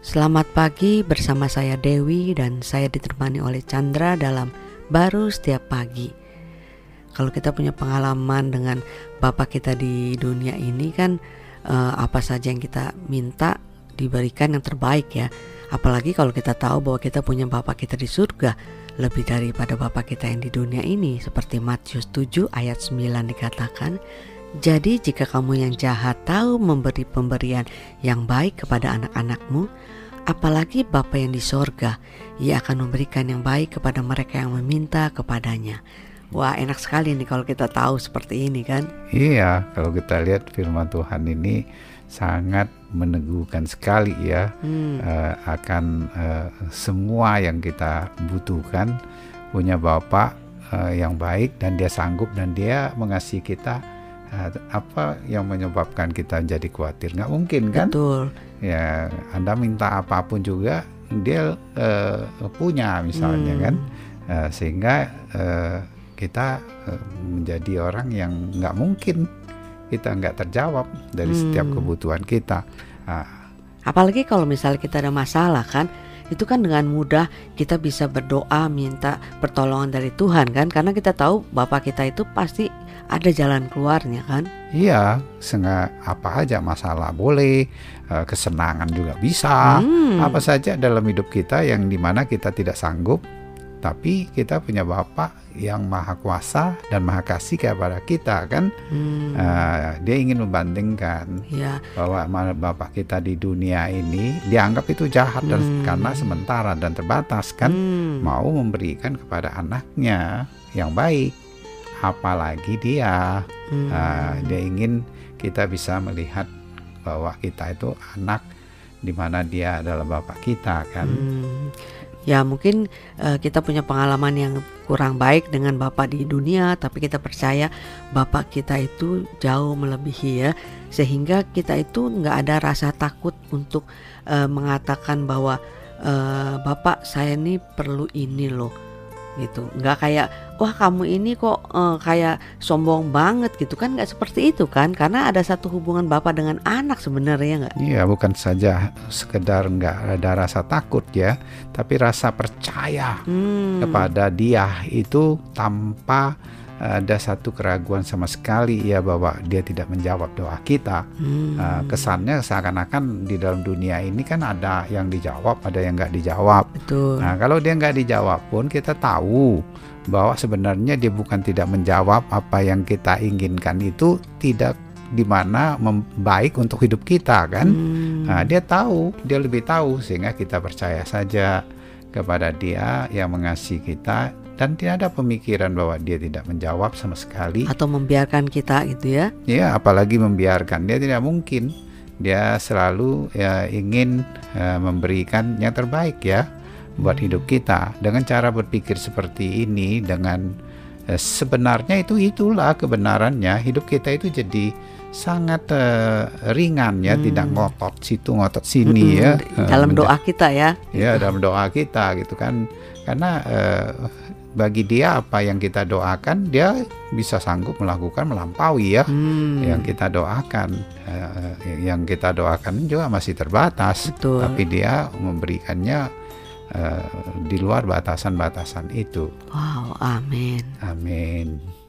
Selamat pagi bersama saya Dewi dan saya ditemani oleh Chandra dalam Baru Setiap Pagi. Kalau kita punya pengalaman dengan Bapak kita di dunia ini kan eh, apa saja yang kita minta diberikan yang terbaik ya. Apalagi kalau kita tahu bahwa kita punya Bapak kita di surga lebih daripada Bapak kita yang di dunia ini seperti Matius 7 ayat 9 dikatakan jadi jika kamu yang jahat tahu memberi pemberian yang baik kepada anak-anakmu, apalagi Bapa yang di sorga, ia akan memberikan yang baik kepada mereka yang meminta kepadanya. Wah enak sekali nih kalau kita tahu seperti ini kan. Iya, kalau kita lihat firman Tuhan ini sangat meneguhkan sekali ya Hmm. eh, akan eh, semua yang kita butuhkan punya Bapak eh, yang baik dan dia sanggup dan dia mengasihi kita. Eh, apa yang menyebabkan kita jadi khawatir? Nggak mungkin kan? Betul. Ya, Anda minta apa pun juga dia eh, punya misalnya Hmm. kan, Eh, sehingga eh, kita eh, menjadi orang yang nggak mungkin kita nggak terjawab dari setiap Hmm. kebutuhan kita. Ah, Apalagi kalau misalnya kita ada masalah kan, itu kan dengan mudah kita bisa berdoa minta pertolongan dari Tuhan kan, karena kita tahu Bapak kita itu pasti ada jalan keluarnya kan. Iya, sehingga apa aja masalah boleh, eh, kesenangan juga bisa, Hmm. apa saja dalam hidup kita yang di mana kita tidak sanggup, tapi kita punya Bapak yang maha kuasa dan maha kasih kepada kita kan. Hmm. Eh, dia ingin membandingkan Ya, bahwa mana Bapak kita di dunia ini dianggap itu jahat dan Hmm. karena sementara dan terbatas kan, hmm. mau memberikan kepada anaknya yang baik, apalagi dia. Hmm. Nah, dia ingin kita bisa melihat bahwa kita itu anak di mana dia adalah bapak kita kan. Hmm. Ya mungkin eh, kita punya pengalaman yang kurang baik dengan Bapak di dunia Tapi kita percaya Bapak kita itu jauh melebihi ya. Sehingga kita itu nggak ada rasa takut untuk eh, mengatakan bahwa eh, Bapak saya ini perlu ini loh gitu. Nggak kayak wah kamu ini kok eh, kayak sombong banget gitu. Kan nggak seperti itu kan? Karena ada satu hubungan bapak dengan anak sebenarnya nggak? Iya, bukan saja sekedar nggak ada rasa takut ya, tapi rasa percaya Hmm. kepada dia itu tanpa ada satu keraguan sama sekali ya bahwa dia tidak menjawab doa kita. Hmm. Nah, kesannya seakan-akan di dalam dunia ini kan ada yang dijawab, ada yang nggak dijawab. betul Nah, kalau dia nggak dijawab pun kita tahu bahwa sebenarnya dia bukan tidak menjawab apa yang kita inginkan itu tidak di mana baik untuk hidup kita kan. Hmm. Nah, dia tahu, dia lebih tahu sehingga kita percaya saja kepada dia yang mengasihi kita dan tidak ada pemikiran bahwa dia tidak menjawab sama sekali. atau membiarkan kita gitu ya. Ya, apalagi membiarkan dia tidak mungkin. Dia selalu ya, ingin eh, memberikan yang terbaik ya buat hidup kita. Dengan cara berpikir seperti ini, dengan eh, sebenarnya itu itulah kebenarannya. Hidup kita itu jadi sangat eh, ringan ya, Hmm. tidak ngotot situ ngotot sini ya. Mm-mm, Eh, dalam doa kita ya. Ya, dalam doa kita gitu kan. Karena eh, bagi dia apa yang kita doakan, dia bisa sanggup melakukan melampaui ya Hmm, yang kita doakan eh, yang kita doakan juga masih terbatas betul. tapi dia memberikannya eh, di luar batasan-batasan itu Wow, amin. amin